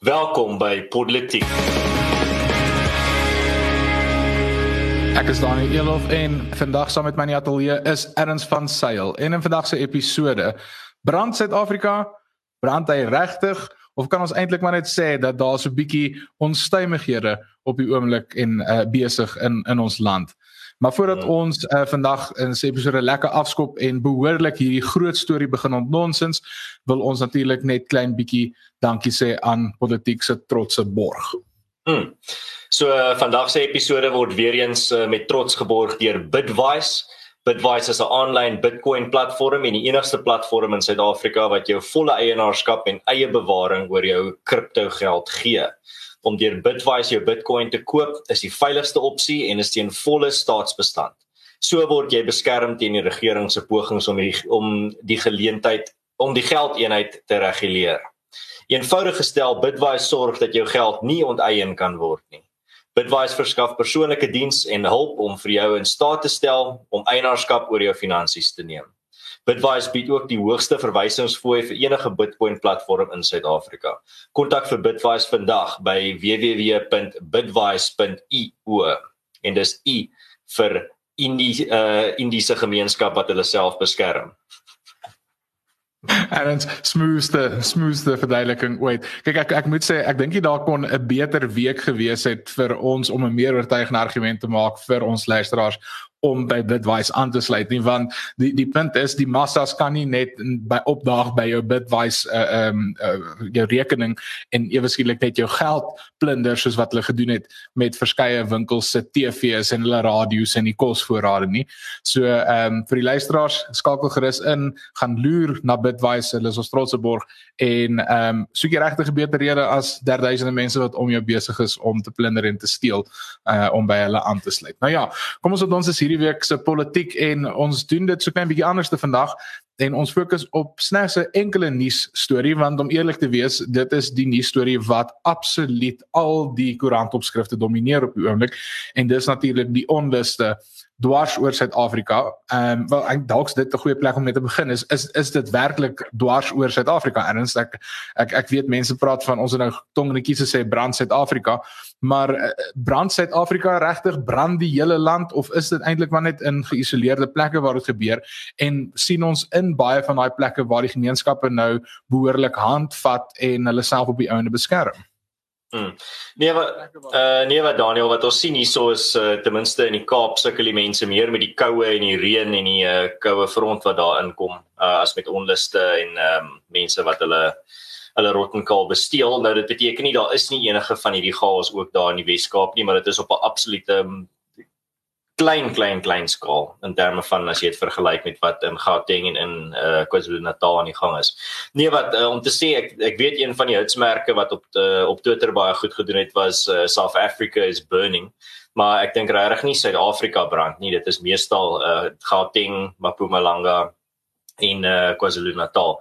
Welkom by Politiek. Ek is Daniel Elof en vandag saam met my in die ateljee is Erns van Sail. En in vandag se episode brand Suid-Afrika, brand hy regtig of kan ons eintlik maar net sê dat daar so 'n bietjie onstuimighede op die oomblik en uh, besig in in ons land. Maar voordat ja. ons uh, vandag in 'n episode lekker afskop en behoorlik hierdie groot storie begin ontnonsens, wil ons natuurlik net klein bietjie dankie sê aan politiek se trotse borg. Hmm. So uh, vandag se episode word weer eens uh, met trots geborg deur Bitwise. Bitwise is 'n aanlyn Bitcoin platform en die enigste platform in Suid-Afrika wat jou volle eienaarskap en eie bewaring oor jou kripto geld gee om deur Bitwise jou Bitcoin te koop is die veiligigste opsie en is teen volle staatsbestand. So word jy beskerm teen die regering se pogings om die, om die geleentheid om die geldeenheid te reguleer. Eenvoudig gestel, Bitwise sorg dat jou geld nie onteien kan word nie. Bitwise verskaf persoonlike diens en hulp om vir jou in staat te stel om eienaarskap oor jou finansies te neem. Bitwise bied ook die hoogste verwysingsfooi vir enige Bitcoin platform in Suid-Afrika. Kontak vir Bitwise vandag by www.bitwise.io en dis i vir indie uh indiese gemeenskap wat hulle self beskerm. En ons smoothste smoothste verduideliking ooit. Kyk ek ek moet sê ek dink jy daar kon 'n beter week gewees het vir ons om 'n meer oortuigende argument te maak vir ons luisteraars om by Bitwise aan te sluit nie want die die punt is die massas kan nie net by opdaag by jou Bitwise uh um uh, jou rekening en ewe skielik net jou geld plunder soos wat hulle gedoen het met verskeie winkels se TV's en hulle radio's en die kosvoorrade nie. So um vir die luisteraars skakel gerus in, gaan loer na Bitwise, hulle is ons trotse borg en um soek 'n beter rede as derduisende mense wat om jou besig is om te plunder en te steel uh om by hulle aan te sluit. Nou ja, kom ons op ons is hierdie week se politiek en ons doen dit so klein bietjie anders te vandag en ons fokus op slegs 'n enkele nuus storie want om eerlik te wees dit is die nuus storie wat absoluut al die koerantopskrifte domineer op die oomblik en dis natuurlik die onluste dwars oor Suid-Afrika. Ehm um, wel ek dalk dit 'n goeie plek om mee te begin is is is dit werklik dwars oor Suid-Afrika? Erns ek ek ek weet mense praat van ons het nou tongnetjies gesê brand Suid-Afrika, maar uh, brand Suid-Afrika regtig brand die hele land of is dit eintlik maar net in geïsoleerde plekke waar dit gebeur en sien ons in baie van daai plekke waar die gemeenskappe nou behoorlik handvat en hulle self op die ouene beskerm? Hmm. Nee wat uh nee wat Daniel wat ons sien hierso is uh, ten minste in die Kaap sukkel die mense meer met die koue en die reën en die uh, koue front wat daar inkom uh as met onluste en um, mense wat hulle hulle rottenkaal besteel. Nou dit beteken nie daar is nie enige van hierdie chaos ook daar in die Wes-Kaap nie, maar dit is op 'n absolute klein klein klein skaal in terme van as jy dit vergelyk met wat in Gauteng en in uh, KwaZulu-Natal aan die gang is. Nee wat uh, om te sê ek ek weet een van die hitsmerke wat op de, op Twitter baie goed gedoen het was uh, South Africa is burning. Maar ek dink regtig nie Suid-Afrika brand nie. Dit is meestal uh, Gauteng, Mpumalanga en uh, KwaZulu-Natal.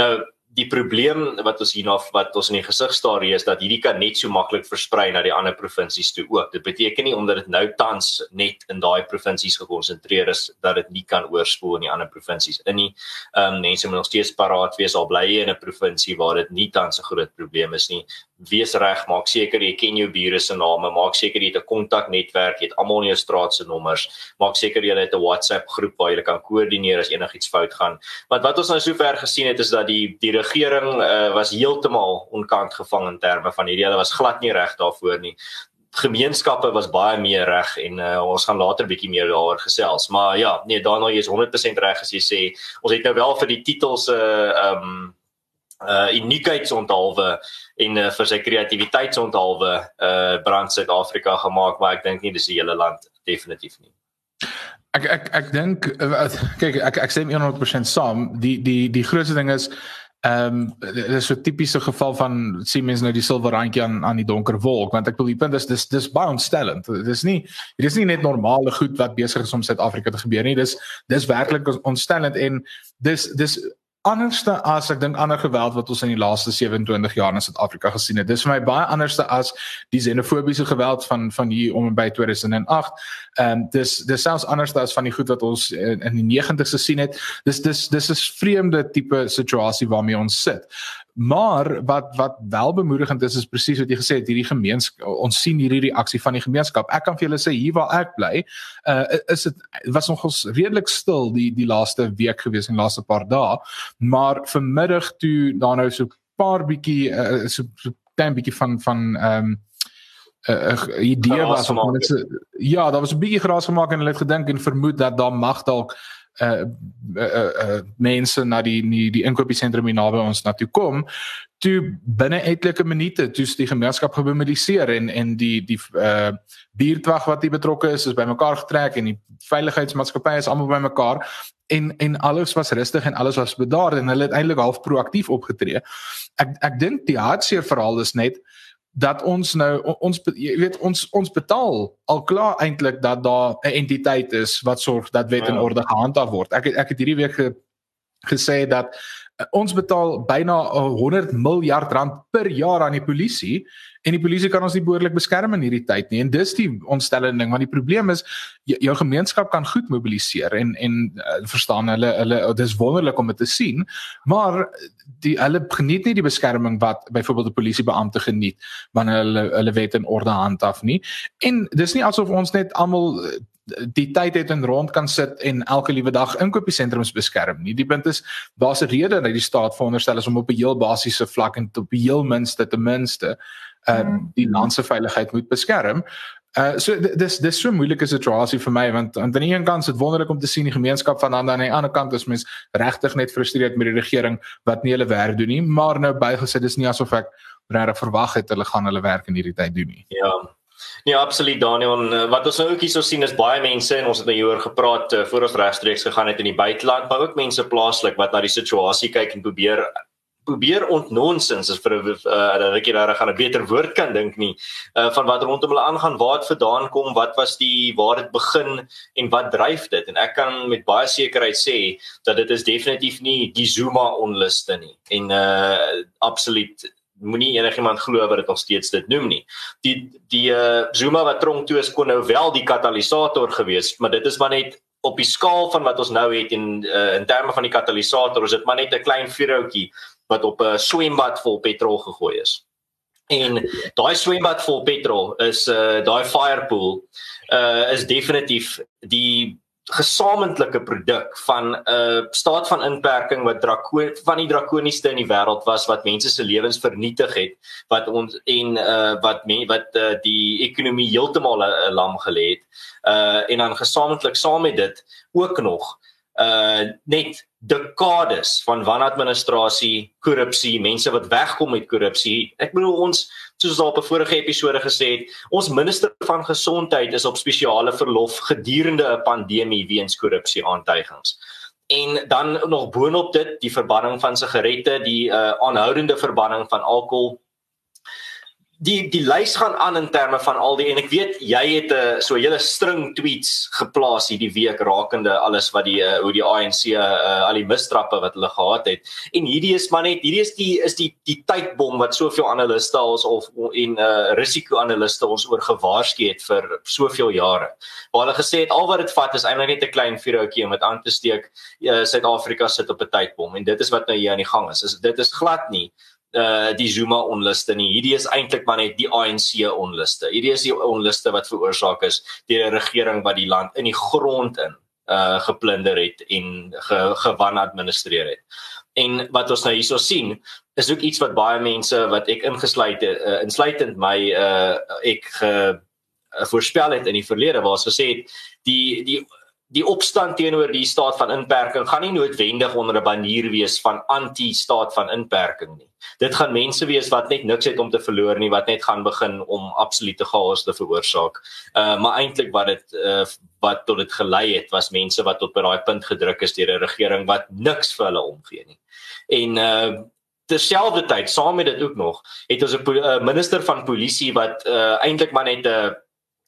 Nou die probleem wat ons hierna wat ons in die gesig staar is dat hierdie kan net so maklik versprei na die ander provinsies toe ook. Dit beteken nie omdat dit nou tans net in daai provinsies gekonsentreer is dat dit nie kan oorspoel in die ander provinsies in nie. Ehm um, mense moet nog steeds paraat wees al bly jy in 'n provinsie waar dit nie tans 'n groot probleem is nie. Wees reg, maak seker jy ken jou bure se name, maak seker jy het 'n kontaknetwerk, jy het almal in jou straat se nommers, maak seker jy het 'n WhatsApp groep waar jy kan koördineer as enigiets fout gaan. Want wat ons nou sover gesien het is dat die die regering uh, was heeltemal onkant gevang in terme van hierdie. Hulle was glad nie reg daarvoor nie. Gemeenskappe was baie meer reg en uh, ons gaan later bietjie meer daaroor gesels. Maar ja nee Daniel jy is 100% reg as jy sê ons het nou wel vir die titels 'n uh, eh, um ehm, uh uniekheidsonthalwe en uh, vir sy kreatiwiteitsonthalwe uh brand Suid-Afrika gemaak maar ek dink nie dis die hele land definitief nie. Ek ek ek dink kyk ek ek sê 100% saam. Die die die grootste ding is Ehm um, dit is so 'n tipiese geval van sien mense nou die silwer randjie aan aan die donker wolk want ek wil die punt is dis dis baie ontstellend. Dit is nie dit is nie net normale goed wat besig is om Suid-Afrika te gebeur nie. Dis dis werklik ontstellend en dis dis anderste as ek dink ander geweld wat ons in die laaste 27 jaar in Suid-Afrika gesien het. Dis vir my baie anderste as die xenofobiese geweld van van hier om by 2008. Ehm um, dis dis selfs anderste as van die goed wat ons in, in die 90's gesien het. Dis dis dis is vreemde tipe situasie waarmee ons sit. Maar wat wat wel bemoedigend is is presies wat jy gesê het, hierdie gemeenskap ons sien hierdie reaksie van die gemeenskap. Ek kan vir julle sê hier waar ek bly, uh is dit was nogals redelik stil die die laaste week gewees en laaste paar dae, maar vanmiddag toe daar nou so 'n paar bietjie uh, so so 'n klein bietjie van van ehm um, 'n uh, idee was of mense ja, daar was 'n bietjie geraas gemaak en hulle het gedink en vermoed dat daar mag dalk uh uh, uh mense na die die, die inkopiesentrum hier naby ons na toe kom toe binne etlike minute toe die gemeenskap gemobiliseer en en die die uh buurtwag wat betrokke is is bymekaar getrek en die veiligheidsmaatskappye is almal bymekaar en en alles was rustig en alles was bedaard en hulle het eintlik half proaktief opgetree. Ek ek dink die hartseer verhaal is net dat ons nou ons jy weet ons ons betaal al klaar eintlik dat daar 'n entiteit is wat sorg dat wet en ja. orde gehandhaaf word. Ek het, ek het hierdie week ge, gesê dat ons betaal byna 100 miljard rand per jaar aan die polisie en die polisie kan ons nie behoorlik beskerm in hierdie tyd nie. En dis die ontstellende ding want die probleem is jou, gemeenskap kan goed mobiliseer en en uh, verstaan hulle hulle dis wonderlik om dit te sien maar die hulle geniet nie die beskerming wat byvoorbeeld 'n polisiebeampte geniet wanneer hulle hulle wet en orde handhaaf nie. En dis nie asof ons net almal die tyd het in rond kan sit en elke liewe dag inkopiesentrums beskerm nie. Die punt is daar's 'n rede dat die staat veronderstel is om op 'n heel basiese vlak en op heel minste ten minste uh die land se veiligheid moet beskerm. Uh so dis dis so 'n moeilike situasie vir my want aan die een kant is dit wonderlik om te sien die gemeenskap van aan die ander kant is mens regtig net gefrustreerd met die regering wat nie hulle werk doen nie, maar nou bygesit is nie asof ek regtig verwag het hulle gaan hulle werk in hierdie tyd doen nie. Ja. Nee, absoluut Daniel. En, wat ons nou ook hierso sien is baie mense en ons het nou hieroor gepraat uh, voor ons regstreeks gegaan het in die buiteland, maar ook mense plaaslik wat na die situasie kyk en probeer probeer ontnonsens is vir 'n uh, dat ek daar gaan 'n beter woord kan dink nie. Uh, van wat rondom hulle aangaan waar dit vandaan kom wat was die waar dit begin en wat dryf dit? En ek kan met baie sekerheid sê dat dit is definitief nie die Zuma onluste nie. En uh absoluut moenie enigiemand glo wat dit nog steeds dit noem nie die die uh, Zuma wat tronk toe is kon nou wel die katalisator gewees maar dit is maar net op die skaal van wat ons nou het en uh, in terme van die katalisator is dit maar net 'n klein vuurhoutjie wat op 'n swembad vol petrol gegooi is. En daai swembad vol petrol is uh daai firepool uh is definitief die gesamentlike produk van 'n uh, staat van inperking wat drako van die drakoniesste in die wêreld was wat mense se lewens vernietig het wat ons en uh wat me, wat uh, die ekonomie heeltemal uh, lam gelê het. Uh en dan gesamentlik saam met dit ook nog uh net dekades van wanadministrasie, korrupsie, mense wat wegkom met korrupsie. Ek bedoel ons soos al op 'n vorige episode gesê het, ons minister van gesondheid is op spesiale verlof gedurende 'n pandemie weens korrupsie aantuigings. En dan nog boonop dit die verbanning van sigarette, die uh aanhoudende verbanning van alkohol die die lys gaan aan in terme van al die en ek weet jy het 'n uh, so 'n hele string tweets geplaas hierdie week rakende alles wat die uh, hoe die ANC uh, al die misstrappe wat hulle gehad het. En hierdie is maar net hierdie is die is die die tydbom wat soveel analiste ons of en uh, risiko-analiste ons oor gewaarsku het vir soveel jare. Waar hulle gesê het al wat dit vat is eintlik net 'n klein vuurhoutjie om dit aan te steek. Suid-Afrika uh, sit op 'n tydbom en dit is wat nou hier aan die gang is, is dit is glad nie uh die Zuma onluste nie. Hierdie is eintlik maar net die ANC onluste. Hierdie is die onluste wat veroorsaak is deur 'n regering wat die land in die grond in uh geplunder het en ge, gewan administreer het. En wat ons nou hierso sien, is ook iets wat baie mense wat ek ingesluit het, uh, insluitend my uh ek ge uh, voorspel het in die verlede waar ons gesê het die die die opstand teenoor die staat van inperking gaan nie noodwendig onder 'n banier wees van anti-staat van inperking nie. Dit gaan mense wees wat net niks het om te verloor nie, wat net gaan begin om absolute chaos te veroorsaak. Uh maar eintlik wat dit uh wat tot dit gelei het, was mense wat tot by daai punt gedruk is deur 'n regering wat niks vir hulle omgee nie. En uh terselfdertyd saam met dit ook nog het ons 'n minister van polisie wat uh eintlik maar net 'n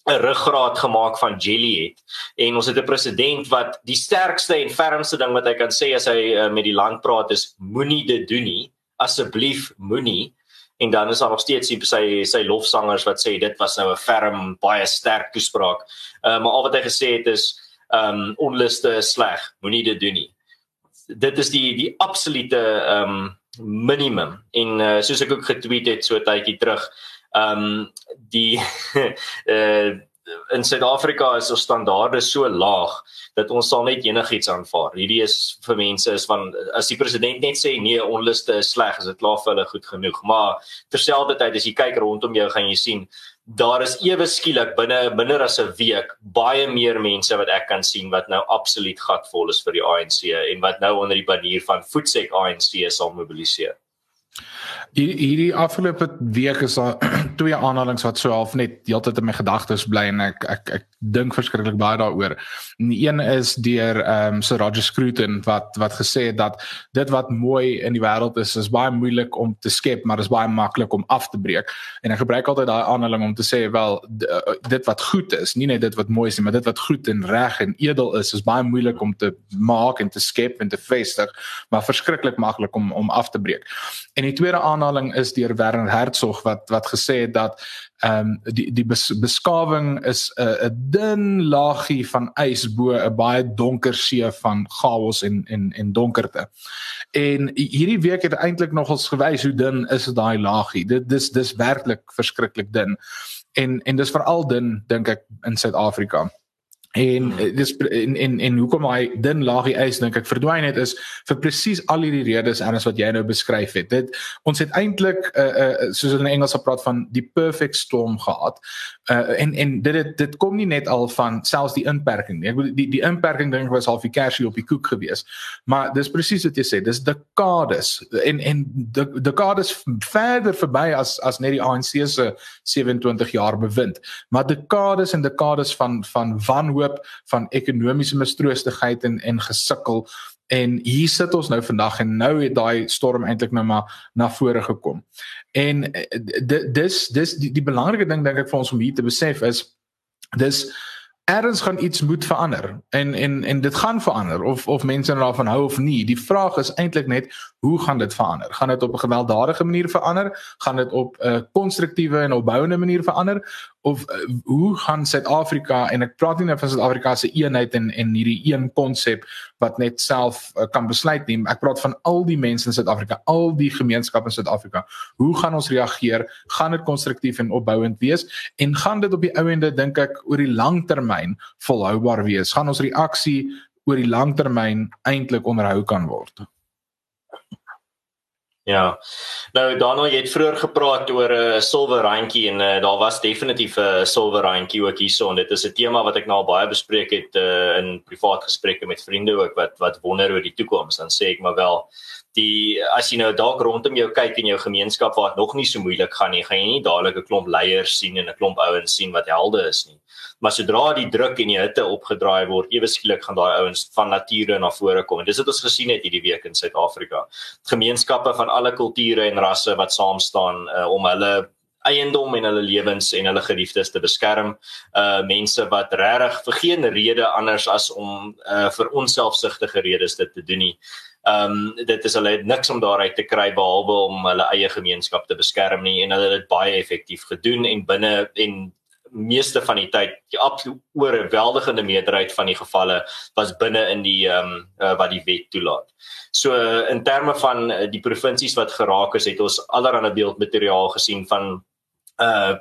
'n ruggraat gemaak van jelly het. En ons het 'n president wat die sterkste en fermste ding wat hy kan sê as hy uh, met die land praat is moenie dit doen nie. Asseblief moenie. En dan is daar nog steeds sy sy, sy lofsangers wat sê dit was nou 'n ferm, baie sterk toespraak. Uh, maar al wat hy gesê het is um onluste is sleg. Moenie dit doen nie. Dit is die die absolute um minimum en uh, soos ek ook getweet het so tydjie terug ehm um, die uh in Suid-Afrika is ons standaarde so laag dat ons sal net enigiets aanvaar. Hierdie is vir mense is van as die president net sê nee, onluste is sleg, is dit klaar vir hulle goed genoeg. Maar terselfdertyd as jy kyk rondom jou gaan jy sien daar is ewe skielik binne minder as 'n week baie meer mense wat ek kan sien wat nou absoluut gatvol is vir die ANC en wat nou onder die banier van Voetsek ANC sal mobiliseer. Hierdie afgelope week is daar twee aanhalings wat so half net heeltyd in my gedagtes bly en ek ek ek dink verskriklik baie daaroor. Die een is deur ehm um, Sir Roger Scruton wat wat gesê het dat dit wat mooi in die wêreld is is baie moeilik om te skep, maar is baie maklik om af te breek. En ek gebruik altyd daai aanhaling om te sê wel eh, dit wat goed is, nie net dit wat mooi is nie, maar dit wat goed en reg en edel is, is baie moeilik om te maak en te skep en te vestig, maar verskriklik maklik om om af te breek. En die tweede aanhaling is deur Werner Herzog wat wat gesê het dat ehm um, die die bes, beskawing is 'n uh, 'n dun laagie van ys bo 'n baie donker see van chaos en en en donkerte. En hierdie week het eintlik nogals gewys hoe dun is daai laagie. Dit dis dis werklik verskriklik dun. En en dis veral dun dink ek in Suid-Afrika. En hmm. eh, dis en en en hoekom hy dun laagie ys dink ek verdwyn het is vir presies al hierdie redes anders wat jy nou beskryf het. Dit ons het eintlik uh, uh soos in Engels gepraat van die perfect storm gehad. Uh en en dit het, dit kom nie net al van selfs die inperking nie. Ek bedoel die die inperking dink was half die kersie op die koek gewees. Maar dis presies wat jy sê, dis dekades en en de, dekades verder verby as as net die ANC se 27 jaar bewind. Maar dekades en dekades van van wanhoop hoop van ekonomiese mistroostigheid en en gesukkel en hier sit ons nou vandag en nou het daai storm eintlik nou maar na vore gekom. En eh, dis dis die, die belangrike ding dink ek vir ons om hier te besef is dis Erns gaan iets moet verander en en en dit gaan verander of of mense nou daarvan hou of nie. Die vraag is eintlik net hoe gaan dit verander? Gaan dit op 'n gewelddadige manier verander? Gaan dit op 'n konstruktiewe en opbouende manier verander? Of uh, hoe gaan Suid-Afrika en ek praat nie nou van Suid-Afrika se eenheid en en hierdie een konsep wat net self uh, kan besluit nie. Ek praat van al die mense in Suid-Afrika, al die gemeenskappe in Suid-Afrika. Hoe gaan ons reageer? Gaan dit konstruktief en opbouend wees? En gaan dit op die ou ende dink ek oor die lang termyn volhoubaar wees? Gaan ons reaksie oor die lang termyn eintlik onderhou kan word? Ja. Nou Daniel, jy het vroeër gepraat oor 'n uh, silwer randjie en uh, daar was definitief 'n uh, silwer randjie ook hierso en dit is 'n tema wat ek nou baie bespreek het uh, in privaat gesprekke met vriende ook wat wat wonder oor die toekoms. Dan sê ek maar wel die as jy nou dalk rondom jou kyk in jou gemeenskap waar dit nog nie so moeilik gaan nie, gaan jy nie dadelik 'n klomp leiers sien en 'n klomp ouens sien wat helde is nie. Maar sodra die druk en die hitte opgedraai word, ewe skielik gaan daai ouens van nature na vore kom. En dis wat ons gesien het hierdie week in Suid-Afrika. Gemeenskappe van alle kulture en rasse wat saam staan uh, om hulle eiendom en hulle lewens en hulle geliefdes te beskerm. Uh mense wat regtig vir geen rede anders as om uh vir onselfsugtige redes dit te doen nie. Ehm um, dit is hulle het niks om daaruit te kry behalwe om hulle eie gemeenskap te beskerm nie en hulle het dit baie effektief gedoen en binne en meeste van die tyd die absoluut oorweldigende meerderheid van die gevalle was binne in die ehm um, uh, wat die wet toelaat. So uh, in terme van uh, die provinsies wat geraak is, het ons allerlei beeldmateriaal gesien van uh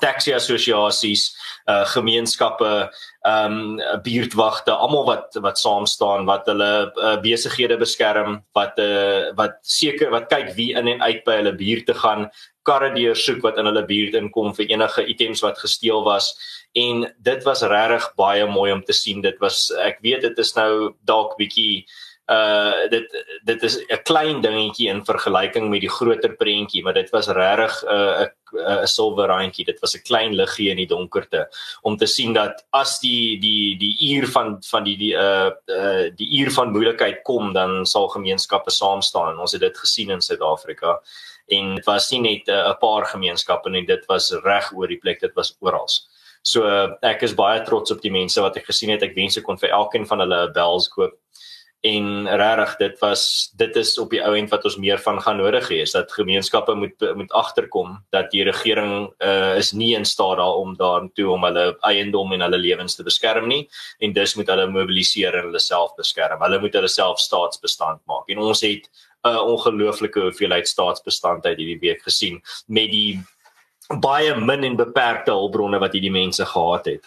taxi assosiasies, uh gemeenskappe, ehm um, buurtwagte, almal wat wat saam staan wat hulle uh, besighede beskerm, wat uh wat seker wat kyk wie in en uit by hulle buurt te gaan, karre deursoek wat in hulle buurt inkom vir enige items wat gesteel was en dit was regtig baie mooi om te sien. Dit was ek weet dit is nou dalk bietjie uh dit dit is 'n klein dingetjie in vergelyking met die groter prentjie maar dit was regtig 'n uh, 'n 'n silwer randjie. Dit was 'n klein liggie in die donkerte. Om te sien dat as die die die uur van van die die uh, uh die uur van moeilikheid kom dan sal gemeenskappe saam staan. Ons het dit gesien in Suid-Afrika. En dit was nie net 'n uh, paar gemeenskappe nie dit was reg oor die plek dit was oral. So uh, ek is baie trots op die mense wat ek gesien het. Ek wens ek kon vir elkeen van hulle 'n bels koop en regtig dit was dit is op die ou end wat ons meer van gaan nodig hê is dat gemeenskappe moet moet agterkom dat die regering uh, is nie in staat daarom daartoe om hulle eiendom en hulle lewens te beskerm nie en dus moet hulle mobiliseer en hulle self beskerm. Hulle moet hulle self staatsbestand maak. En ons het 'n ongelooflike hoeveelheid staatsbestandheid hierdie week gesien met die baie min en beperkte hulpbronne wat hierdie mense gehad het.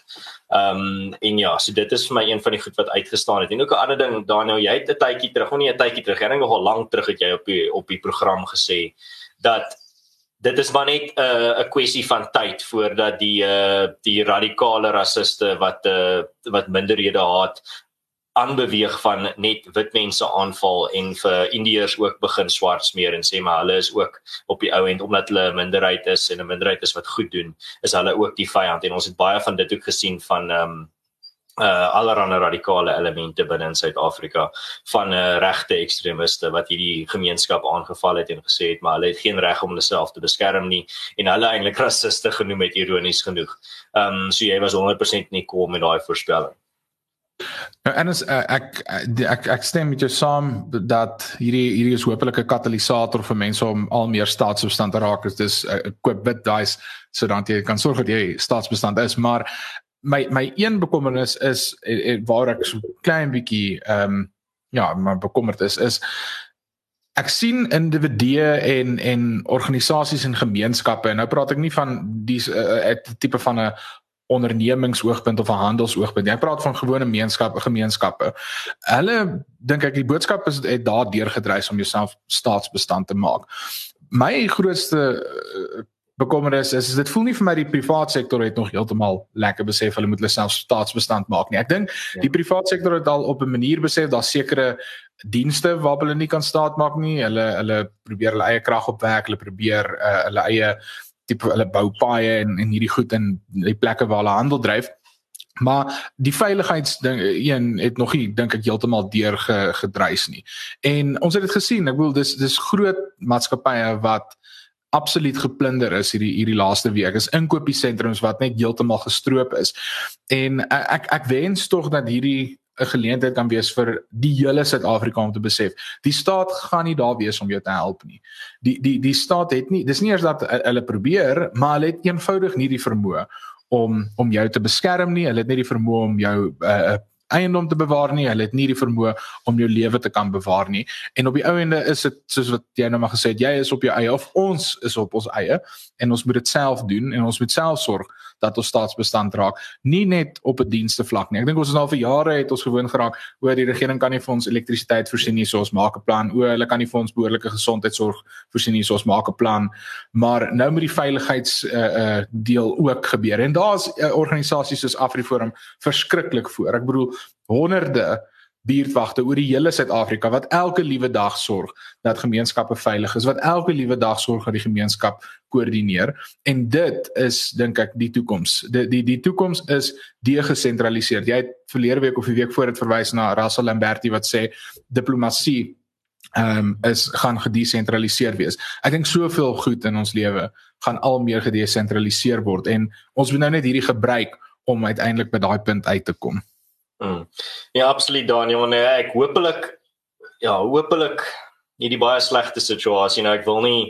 Ehm um, en ja, so dit is vir my een van die goed wat uitgestaan het. En ook 'n ander ding, Daniel, jy het 'n tydjie terug, of nie 'n tydjie terug, ek dink nogal lank terug het jy op die op die program gesê dat dit is maar net 'n uh, 'n kwessie van tyd voordat die uh, die radikale rassiste wat uh, wat minderhede haat aanbeweeg van net wit mense aanval en vir Indiërs ook begin swart smeer en sê maar hulle is ook op die ou end omdat hulle 'n minderheid is en 'n minderheid is wat goed doen, is hulle ook die vyand en ons het baie van dit ook gesien van ehm um, uh allerlei radikale elemente binne in Suid-Afrika van uh, regte ekstremiste wat hierdie gemeenskap aangeval het en gesê het maar hulle het geen reg om hulle self te beskerm nie en hulle eintlik rassiste genoem het ironies genoeg. Ehm um, so jy was 100% nie kom met daai voorspelling. Nou en as uh, ek, ek ek stem met jou saam dat hierdie hierdie is hopelik 'n katalisator vir mense om al meer staatsbestand te raak. Dit is 'n uh, koop wit dice sodat jy kan sorg dat jy staatsbestand is, maar my my een bekommernis is eh, eh, waar ek so klein bietjie ehm um, ja, maar bekommerd is is ek sien individue en en organisasies en gemeenskappe en nou praat ek nie van die uh, tipe van 'n ondernemingsoogpunt of 'n handelsoogpunt. Jy praat van gewone gemeenskappe, gemeenskappe. Hulle dink ek die boodskap is het daar deurgedryf om jouself staatsbestand te maak. My grootste uh, bekommernis is, is dit voel nie vir my die private sektor het nog heeltemal lekker besef hulle moet hulle self staatsbestand maak nie. Ek dink ja. die private sektor het al op 'n manier besef daar sekere dienste waar hulle nie kan staat maak nie. Hulle hulle probeer hulle eie krag opwek, hulle probeer uh, hulle eie tipe hulle bou paaie en en hierdie goed in die plekke waar hulle handel dryf. Maar die veiligheidsding een het nog nie dink ek heeltemal deur gedreis nie. En ons het dit gesien, ek bedoel dis dis groot maatskappye wat absoluut geplunder is hierdie hierdie laaste week. Is inkopiesentrums wat net heeltemal gestroop is. En ek ek wens tog dat hierdie 'n geleentheid kan wees vir die hele Suid-Afrika om te besef. Die staat gaan nie daar wees om jou te help nie. Die die die staat het nie dis nie eers dat hulle probeer, maar hulle het eenvoudig nie die vermoë om om jou te beskerm nie. Hulle het nie die vermoë om jou uh, eiendom te bewaar nie. Hulle het nie die vermoë om jou lewe te kan bewaar nie. En op die ou ende is dit soos wat jy nou maar gesê het, jy is op jou eie of ons is op ons eie en ons moet dit self doen en ons moet self sorg dat ons staatsbestand raak nie net op 'n dienste vlak nie. Ek dink ons is al vir jare het ons gewoon geraak oor die regering kan nie vir ons elektrisiteit voorsien nie, so ons maak 'n plan. O, hulle kan nie vir ons behoorlike gesondheidsorg voorsien nie, so ons maak 'n plan. Maar nou met die veiligheids uh uh deel ook gebeur. En daar's uh, organisasies soos AfriForum verskriklik voor. Ek bedoel honderde buurtwagte oor die hele Suid-Afrika wat elke liewe dag sorg dat gemeenskappe veilig is, wat elke liewe dag sorg dat die gemeenskap koördineer en dit is dink ek die toekoms. Die die die toekoms is degesentraliseer. Jy het verlede week of die week voor dit verwys na Russell Lamberti wat sê diplomatie ehm um, is gaan gedesentraliseer wees. Ek dink soveel goed in ons lewe gaan al meer gedesentraliseer word en ons moet nou net hierdie gebruik om uiteindelik by daai punt uit te kom. Mm. Ja, absoluut Daniel. Nee, ek hopelik ja, hopelik hierdie baie slegte situasie. Nou ek wil nie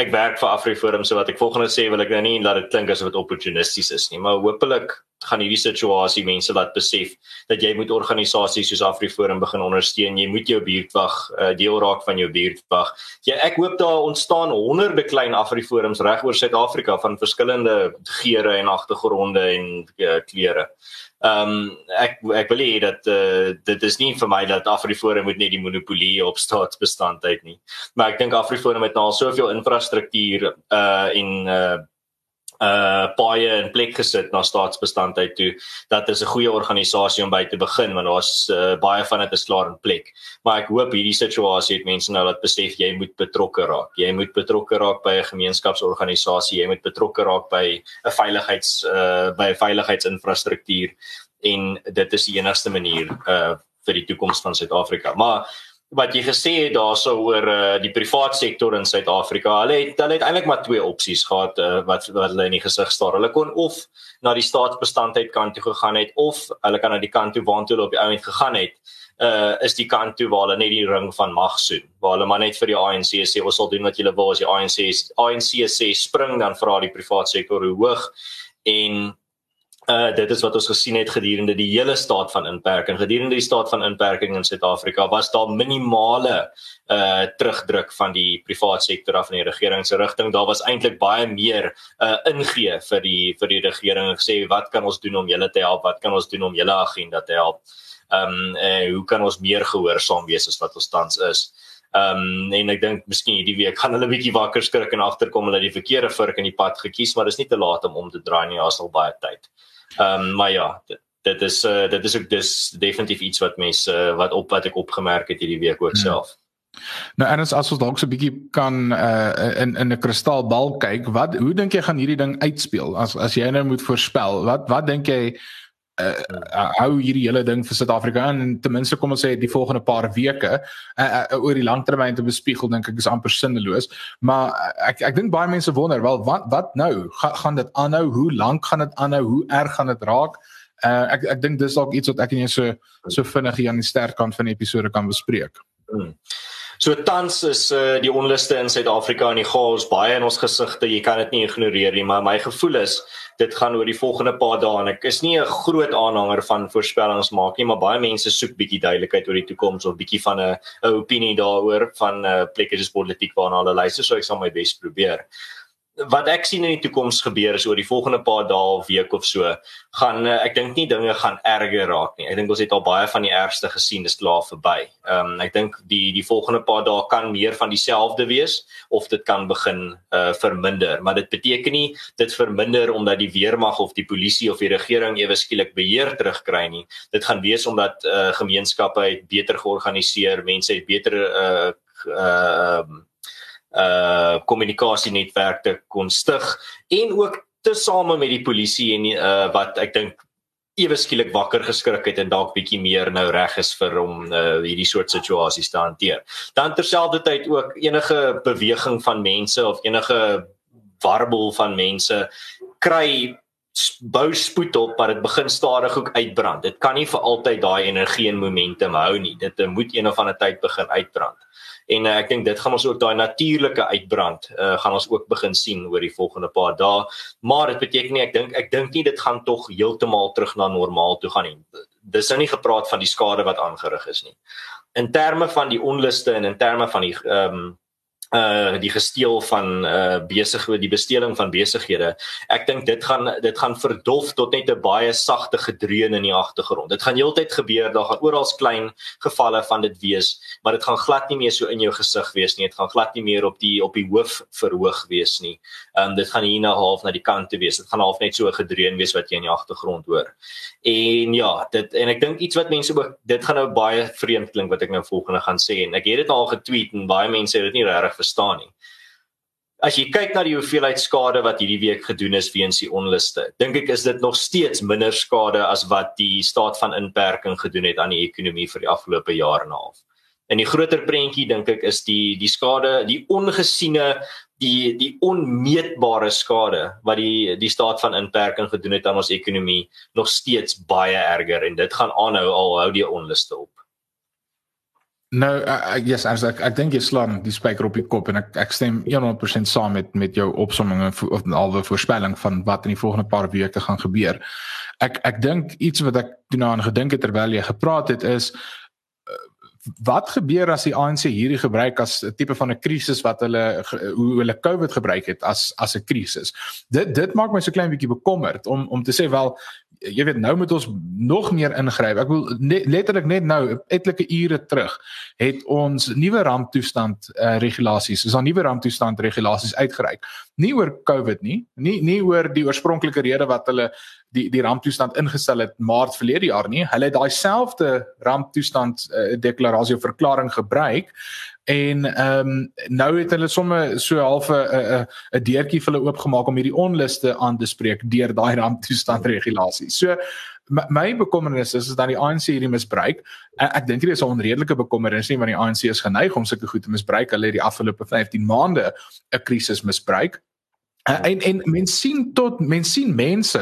ek werk vir Afriforum so wat ek volgende sê wil ek nou nie laat dit klink asof dit opportunisties is nie, maar hopelik gaan hierdie situasie mense laat besef dat jy moet organisasies soos Afriforum begin ondersteun. Jy moet jou buurtwag uh, deel raak van jou buurtwag. Ja, ek hoop daar ontstaan honderde klein Afriforums reg oor Suid-Afrika van verskillende geure en agtergronde en uh, kleure. Ehm um, ek ek wil hê dat uh, dit is nie vir my dat Afriforum moet net die monopolie op staatsbestandheid nie. Maar ek dink Afriforum het nou al soveel infrastruktuur uh en uh uh baie in plek gesit na staatsbestandheid toe dat dit 'n goeie organisasie om by te begin want daar's uh, baie van dit is klaar in plek. Maar ek hoop hierdie situasie het mense nou laat besef jy moet betrokke raak. Jy moet betrokke raak by 'n gemeenskapsorganisasie, jy moet betrokke raak by 'n veiligheids uh by 'n veiligheidsinfrastruktuur en dit is die enigste manier uh vir die toekoms van Suid-Afrika. Maar wat jy gesê het daarso oor uh, die privaat sektor in Suid-Afrika. Hulle het hulle het eintlik maar twee opsies gehad uh, wat wat hulle in die gesig staar. Hulle kon of na die staatsbestandheid kant toe gegaan het of hulle kan na die kant toe waartoe hulle op die ou end gegaan het. Uh is die kant toe waar hulle net die ring van mag soen. Waar hulle maar net vir die ANC sê ons sal doen wat julle wil as die ANC ANC sê spring dan vra die privaat sektor hoe hoog en uh dit is wat ons gesien het gedurende die hele staat van inperking. Gedurende die staat van inperking in Suid-Afrika was daar minimale uh terugdruk van die private sektor af in die regering se rigting daar was eintlik baie meer uh ingee vir die vir die regering. Gesê wat kan ons doen om julle te help? Wat kan ons doen om julle agenda te help? Ehm um, uh, hoe kan ons meer gehoorsaam wees as wat ons tans is? Ehm um, en ek dink miskien hierdie week gaan hulle bietjie wakker skrik en agterkom hulle die verkeerde vurk in die pad gekies maar dis nie te laat om om te draai nie. As al baie tyd. Ehm um, maar ja, dit, dit is uh, dit is ook dis definitief iets wat mense uh, wat op wat ek opgemerk het hierdie week ook hmm. self. Nou en as as ons dalk so 'n bietjie kan uh, in in 'n kristalbal kyk, wat hoe dink jy gaan hierdie ding uitspeel? As as jy nou moet voorspel, wat wat dink jy uh, uh, hou hierdie hele ding vir Suid-Afrika en ten minste kom ons sê die volgende paar weke uh, uh, oor die langtermyn te bespiegel dink ek is amper sinneloos. Maar uh, ek ek dink baie mense wonder wel wat wat nou? Ga, gaan dit aanhou? Hoe lank gaan dit aanhou? Hoe erg gaan dit raak? Uh, ek ek dink dis dalk iets wat ek en jy so so vinnig hier aan die sterkant van die episode kan bespreek. Hmm. So tans is uh, die onluste in Suid-Afrika en die chaos baie in ons gesigte. Jy kan dit nie ignoreer nie, maar my gevoel is dit gaan oor die volgende paar dae. En ek is nie 'n groot aanhanger van voorspellings maak nie, maar baie mense soek bietjie duidelikheid oor die toekoms of bietjie van 'n 'n opinie daaroor van uh, plekke soos politiek waarna hulle luister, so ek sal my bes probeer wat ek sien in die toekoms gebeur is oor die volgende paar dae of week of so gaan uh, ek dink nie dinge gaan erger raak nie. Ek dink ons het al baie van die ergste gesien, dis klaar verby. Ehm um, ek dink die die volgende paar dae kan meer van dieselfde wees of dit kan begin uh verminder, maar dit beteken nie dit verminder omdat die weermag of die polisie of die regering ewe skielik beheer terugkry nie. Dit gaan wees omdat uh gemeenskappe het beter georganiseer, mense het beter uh uh um, uh kommunikasienetwerke kon stig en ook tesame met die polisie en uh wat ek dink ewe skielik wakker geskrik het en dalk bietjie meer nou reg is vir om uh hierdie soort situasies te hanteer. Dan terselfdertyd ook enige beweging van mense of enige warbel van mense kry bou spoed op maar dit begin stadig ook uitbrand. Dit kan nie vir altyd daai energie en momentum hou nie. Dit moet een of ander tyd begin uitbrand en uh, ek dink dit gaan ons ook daai natuurlike uitbrand uh, gaan ons ook begin sien oor die volgende paar dae. Maar dit beteken nie ek dink ek dink nie dit gaan tog heeltemal terug na normaal toe gaan nie. Dis nou nie gepraat van die skade wat aangerig is nie. In terme van die onluste en in terme van die ehm um, uh die gesteel van uh besige die besteling van besighede. Ek dink dit gaan dit gaan verdof tot net 'n baie sagte gedreun in die agtergrond. Dit gaan heeltyd gebeur, daar gaan oral klein gevalle van dit wees, maar dit gaan glad nie meer so in jou gesig wees nie. Dit gaan glad nie meer op die op die hoof verhoog wees nie. Um dit gaan hier na half na die kant te wees. Dit gaan half net so 'n gedreun wees wat jy in die agtergrond hoor. En ja, dit en ek dink iets wat mense ook dit gaan nou baie vreemd klink wat ek nou volgende gaan sê en ek het dit al getweet en baie mense het dit nie regtig verstaan nie. As jy kyk na die hoeveelheid skade wat hierdie week gedoen is weens die onluste, dink ek is dit nog steeds minder skade as wat die staat van inperking gedoen het aan die ekonomie vir die afgelope jaar en 'n half. En die groter prentjie dink ek is die die skade, die ongesiene die die onmeetbare skade wat die die staat van inperking gedoen het aan ons ekonomie nog steeds baie erger en dit gaan aanhou al hou die onluste op. Nou ek yes, ek ek, ek dink jy slaan die spyker op die kop en ek ek stem 100% saam met met jou opsomming of alwe voorspelling van wat in die volgende paar weke gaan gebeur. Ek ek dink iets wat ek toe nou aan gedink het terwyl jy gepraat het is uh, wat gebeur as die ANC hierdie gebruik as 'n tipe van 'n krisis wat hulle hoe hulle COVID gebruik het as as 'n krisis. Dit dit maak my so klein bietjie bekommerd om om te sê wel jy weet nou moet ons nog meer ingryp. Ek wil net, letterlik net nou etlike ure terug het ons nuwe ramptoestand uh, regulasies, is daar nuwe ramptoestand regulasies uitgereik. Nie oor COVID nie, nie nie oor die oorspronklike rede wat hulle die die ramptoestand ingestel het Maart verlede jaar nie. Hulle het daai selfde ramptoestand uh, deklarasie of verklaring gebruik en ehm um, nou het hulle sommer so half 'n 'n 'n deurtjie vir hulle oopgemaak om hierdie onluste aan te spreek deur daai ramptoestand regulasie. So my, bekommernis is is dat die ANC hierdie misbruik. Ek, dink dit is 'n onredelike bekommernis nie want die ANC is geneig om sulke goed te misbruik. Hulle het die afgelope 15 maande 'n krisis misbruik en en mens sien tot mens sien mense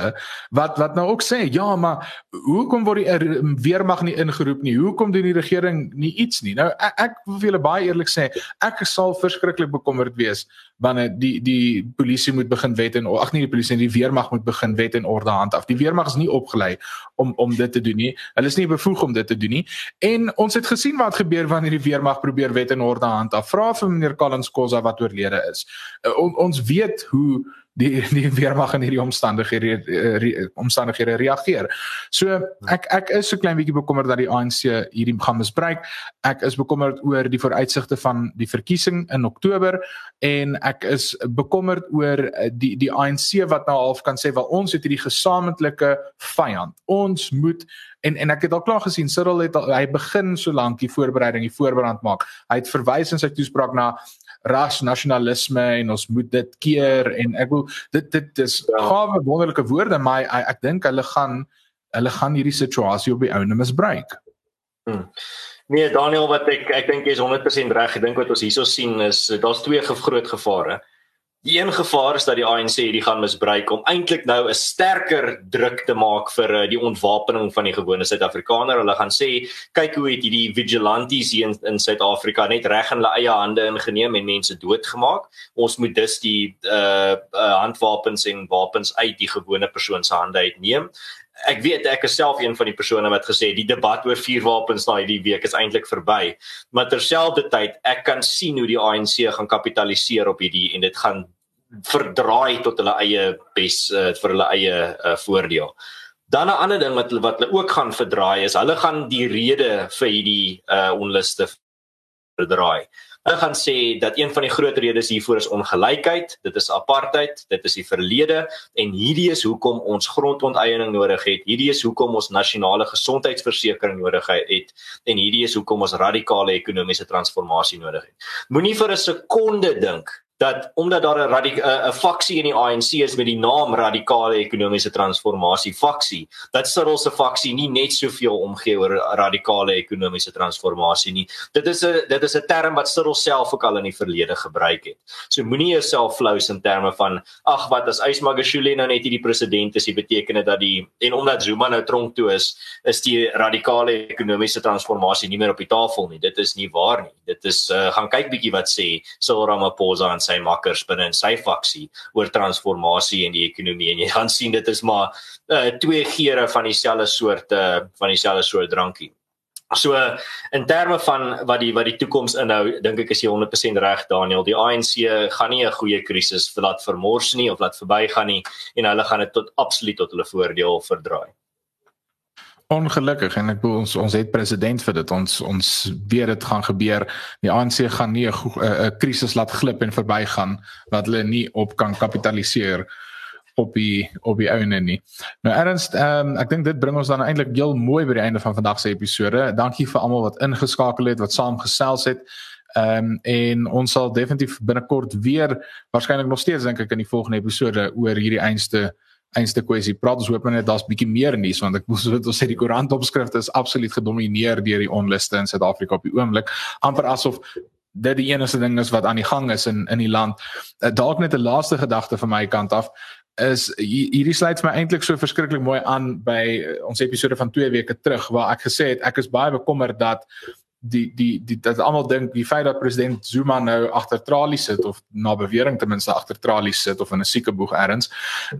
wat wat nou ook sê ja maar hoekom word die er, weermag nie ingeroep nie? Hoekom doen die regering nie iets nie? Nou ek, ek wil julle baie eerlik sê ek sal verskriklik bekommerd wees wanneer die die polisie moet begin wet en ag nee die polisie die weermag moet begin wet en orde handhaaf. Die weermag is nie opgelei om om dit te doen nie. Hulle is nie bevoeg om dit te doen nie. En ons het gesien wat gebeur wanneer die weermag probeer wet en orde handhaaf. Vra vir meneer Collins Kosa wat oorlede is. Uh, on, ons weet hoe die die weermag in hierdie omstandighede re, omstandighede reageer. So ek ek is so klein bietjie bekommerd dat die ANC hierdie gaan misbruik. Ek is bekommerd oor die vooruitsigte van die verkiesing in Oktober en ek is bekommerd oor eh, die die ANC wat nou half kan sê wel ons het hierdie gesamentlike vyand. Ons moet en en ek het al klaar gesien Cyril het al, hy begin so lank die voorbereiding, die voorbereiding maak. Hy het verwys in sy toespraak na ras nasionalisme en ons moet dit keer en ek wil dit dit is ja. gawe wonderlike woorde maar ek, ek dink hulle gaan hulle gaan hierdie situasie op die ouene misbruik. Hmm. Nee Daniel wat ek ek dink jy is 100% reg. Ek dink wat ons hierso sien is daar's twee groot gevare. Die een gevaar is dat die ANC hierdie gaan misbruik om eintlik nou 'n sterker druk te maak vir uh, die ontwapening van die gewone Suid-Afrikaner. Hulle gaan sê, kyk hoe het hierdie vigilantes hier in Suid-Afrika net reg in hulle eie hande ingeneem en mense doodgemaak. Ons moet dus die uh, uh handwapens en wapens uit die gewone persoon se hande uitneem. Ek weet ek is self een van die persone wat gesê die debat oor vuurwapens daai die week is eintlik verby. Maar terselfdertyd ek kan sien hoe die ANC gaan kapitaliseer op hierdie en dit gaan verdraai tot hulle eie bes uh, vir hulle eie uh, voordeel. Dan 'n ander ding wat wat hulle ook gaan verdraai is hulle gaan die rede vir hierdie uh, onluste verdraai. Hulle gaan sê dat een van die groot redes hiervoor is ongelykheid, dit is apartheid, dit is die verlede en hierdie is hoekom ons grondonteiening nodig het. Hierdie is hoekom ons nasionale gesondheidsversekering nodig het en hierdie is hoekom ons radikale ekonomiese transformasie nodig het. Moenie vir 'n sekonde dink dat omdat daar 'n 'n faksie in die ANC is met die naam radikale ekonomiese transformasie faksie dat Cyril se faksie nie net soveel omgee oor radikale ekonomiese transformasie nie. Dit is 'n dit is 'n term wat Cyril self ook al in die verlede gebruik het. So moenie jouself flous in terme van ag wat as Ysmagashule nou net hierdie president is dit beteken dit dat die en omdat Zuma nou tronk toe is is die radikale ekonomiese transformasie nie meer op die tafel nie. Dit is nie waar nie. Dit is uh, gaan kyk bietjie wat sê Cyril Ramaphosa sy makkers binne in sy faksie oor transformasie in die ekonomie en jy gaan sien dit is maar uh, twee geure van dieselfde soort uh, van dieselfde soort drankie. So in terme van wat die wat die toekoms inhou, dink ek is jy 100% reg Daniel. Die ANC gaan nie 'n goeie krisis laat vermors nie of laat verbygaan nie en hulle gaan dit tot absoluut tot hulle voordeel verdraai ongelukkig en ek bedoel ons ons het president vir dit ons ons weet dit gaan gebeur die ANC gaan nie 'n krisis laat glip en verbygaan wat hulle nie op kan kapitaliseer op die op die ouene nie. Nou Ernst, um, ek dink dit bring ons dan eintlik heel mooi by die einde van vandag se episode. Dankie vir almal wat ingeskakel het, wat saam gesels het. Ehm um, en ons sal definitief binnekort weer waarskynlik nog steeds dink ek in die volgende episode oor hierdie einste einste kwessie. Praat ons hoop net daar's bietjie meer nuus want ek moes wat ons sê die koerant opskrifte is absoluut gedomeineer deur die onluste in Suid-Afrika op die oomblik. amper asof dit die enigste ding is wat aan die gang is in in die land. Uh, Dalk net 'n laaste gedagte van my kant af is hierdie sluit my eintlik so verskriklik mooi aan by uh, ons episode van 2 weke terug waar ek gesê het ek is baie bekommerd dat die die die dat almal dink die feit dat president Zuma nou agter tralies sit of na bewering ten minste agter tralies sit of in 'n siekeboeg ergens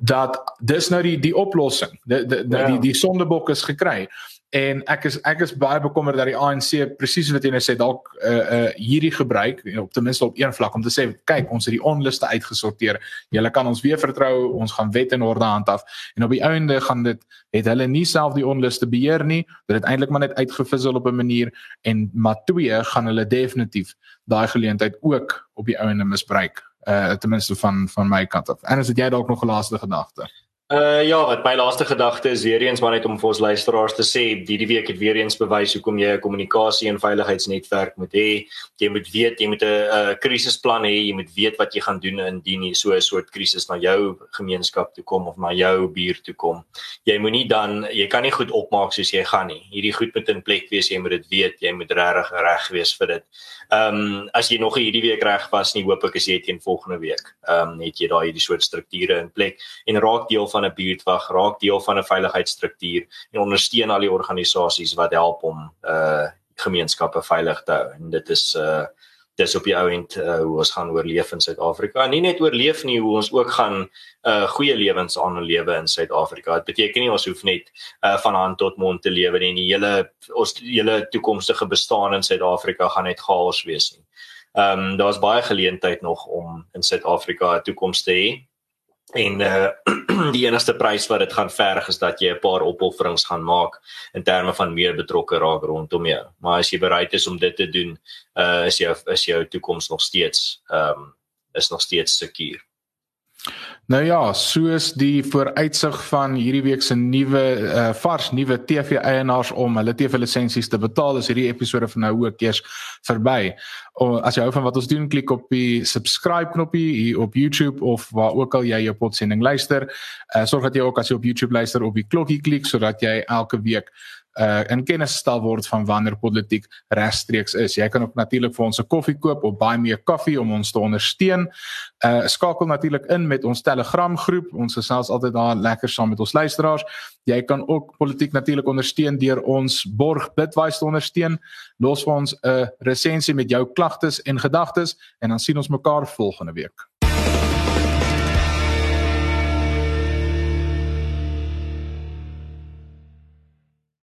dat dis nou die die oplossing die die ja. die, die sondebok is gekry en ek is ek is baie bekommerd dat die ANC presies wat jy nou sê dalk uh uh hierdie gebruik op ten minste op een vlak om te sê kyk ons het die onluste uitgesorteer. Julle kan ons weer vertrou ons gaan wet en orde handhaaf. En op die einde gaan dit het hulle nie self die onluste beheer nie dit het eintlik maar net uitgevissel op 'n manier en maar twee gaan hulle definitief daai geleentheid ook op die einde misbruik uh ten minste van van my kant af. En as dit jy dalk nog 'n laaste gedagte Uh ja, wat my laaste gedagte is weer eens maar net om vir ons luisteraars te sê, hierdie week het weer eens bewys hoekom jy 'n kommunikasie en veiligheidsnetwerk moet hê. Jy moet weet, jy moet 'n uh, krisisplan hê, jy moet weet wat jy gaan doen indien jy so 'n soort krisis na jou gemeenskap toe kom of na jou buurt toe kom. Jy moenie dan jy kan nie goed opmaak soos jy gaan nie. Hierdie goed moet in plek wees, jy moet dit weet, jy moet regtig reg wees vir dit. Ehm um, as jy nog hierdie week reg was nie, hoop ek as jy teen volgende week. Ehm um, het jy daai hierdie soort strukture in plek en raak deel van 'n buurtwag, raak deel van 'n veiligheidsstruktuur en ondersteun al die organisasies wat help om uh gemeenskappe veilig te hou. En dit is uh dis op die ou end uh, hoe ons gaan oorleef in Suid-Afrika. Nie net oorleef nie, hoe ons ook gaan uh goeie lewens aan lewe in Suid-Afrika. Dit beteken nie ons hoef net uh van hand tot mond te lewe nie. Die hele ons hele toekomstige bestaan in Suid-Afrika gaan net chaos wees nie. Ehm um, daar's baie geleentheid nog om in Suid-Afrika 'n toekoms te hê. En uh die enigste prys wat dit gaan verg is dat jy 'n paar opofferings gaan maak in terme van meer betrokke raak rondom jou. Maar as jy bereid is om dit te doen, uh is jou is jou toekoms nog steeds ehm um, is nog steeds seker. Nou ja, soos die vooruitsig van hierdie week se nuwe uh, vars nuwe TV eienaars om hulle TV lisensies te betaal, is hierdie episode van nou ook eers verby. O, as jy hou van wat ons doen, klik op die subscribe knoppie hier op YouTube of waar ook al jy jou podsending luister. Uh, sorg dat jy ook as jy op YouTube luister op die klokkie klik sodat jy elke week uh in kennis gestel word van wanneer politiek regstreeks is. Jy kan ook natuurlik vir ons 'n koffie koop op Buy Me a Coffee om ons te ondersteun. Uh skakel natuurlik in met ons Telegram groep. Ons is selfs altyd daar lekker saam met ons luisteraars. Jy kan ook politiek natuurlik ondersteun deur ons borg Bitwise te ondersteun. Los vir ons 'n resensie met jou klagtes en gedagtes en dan sien ons mekaar volgende week.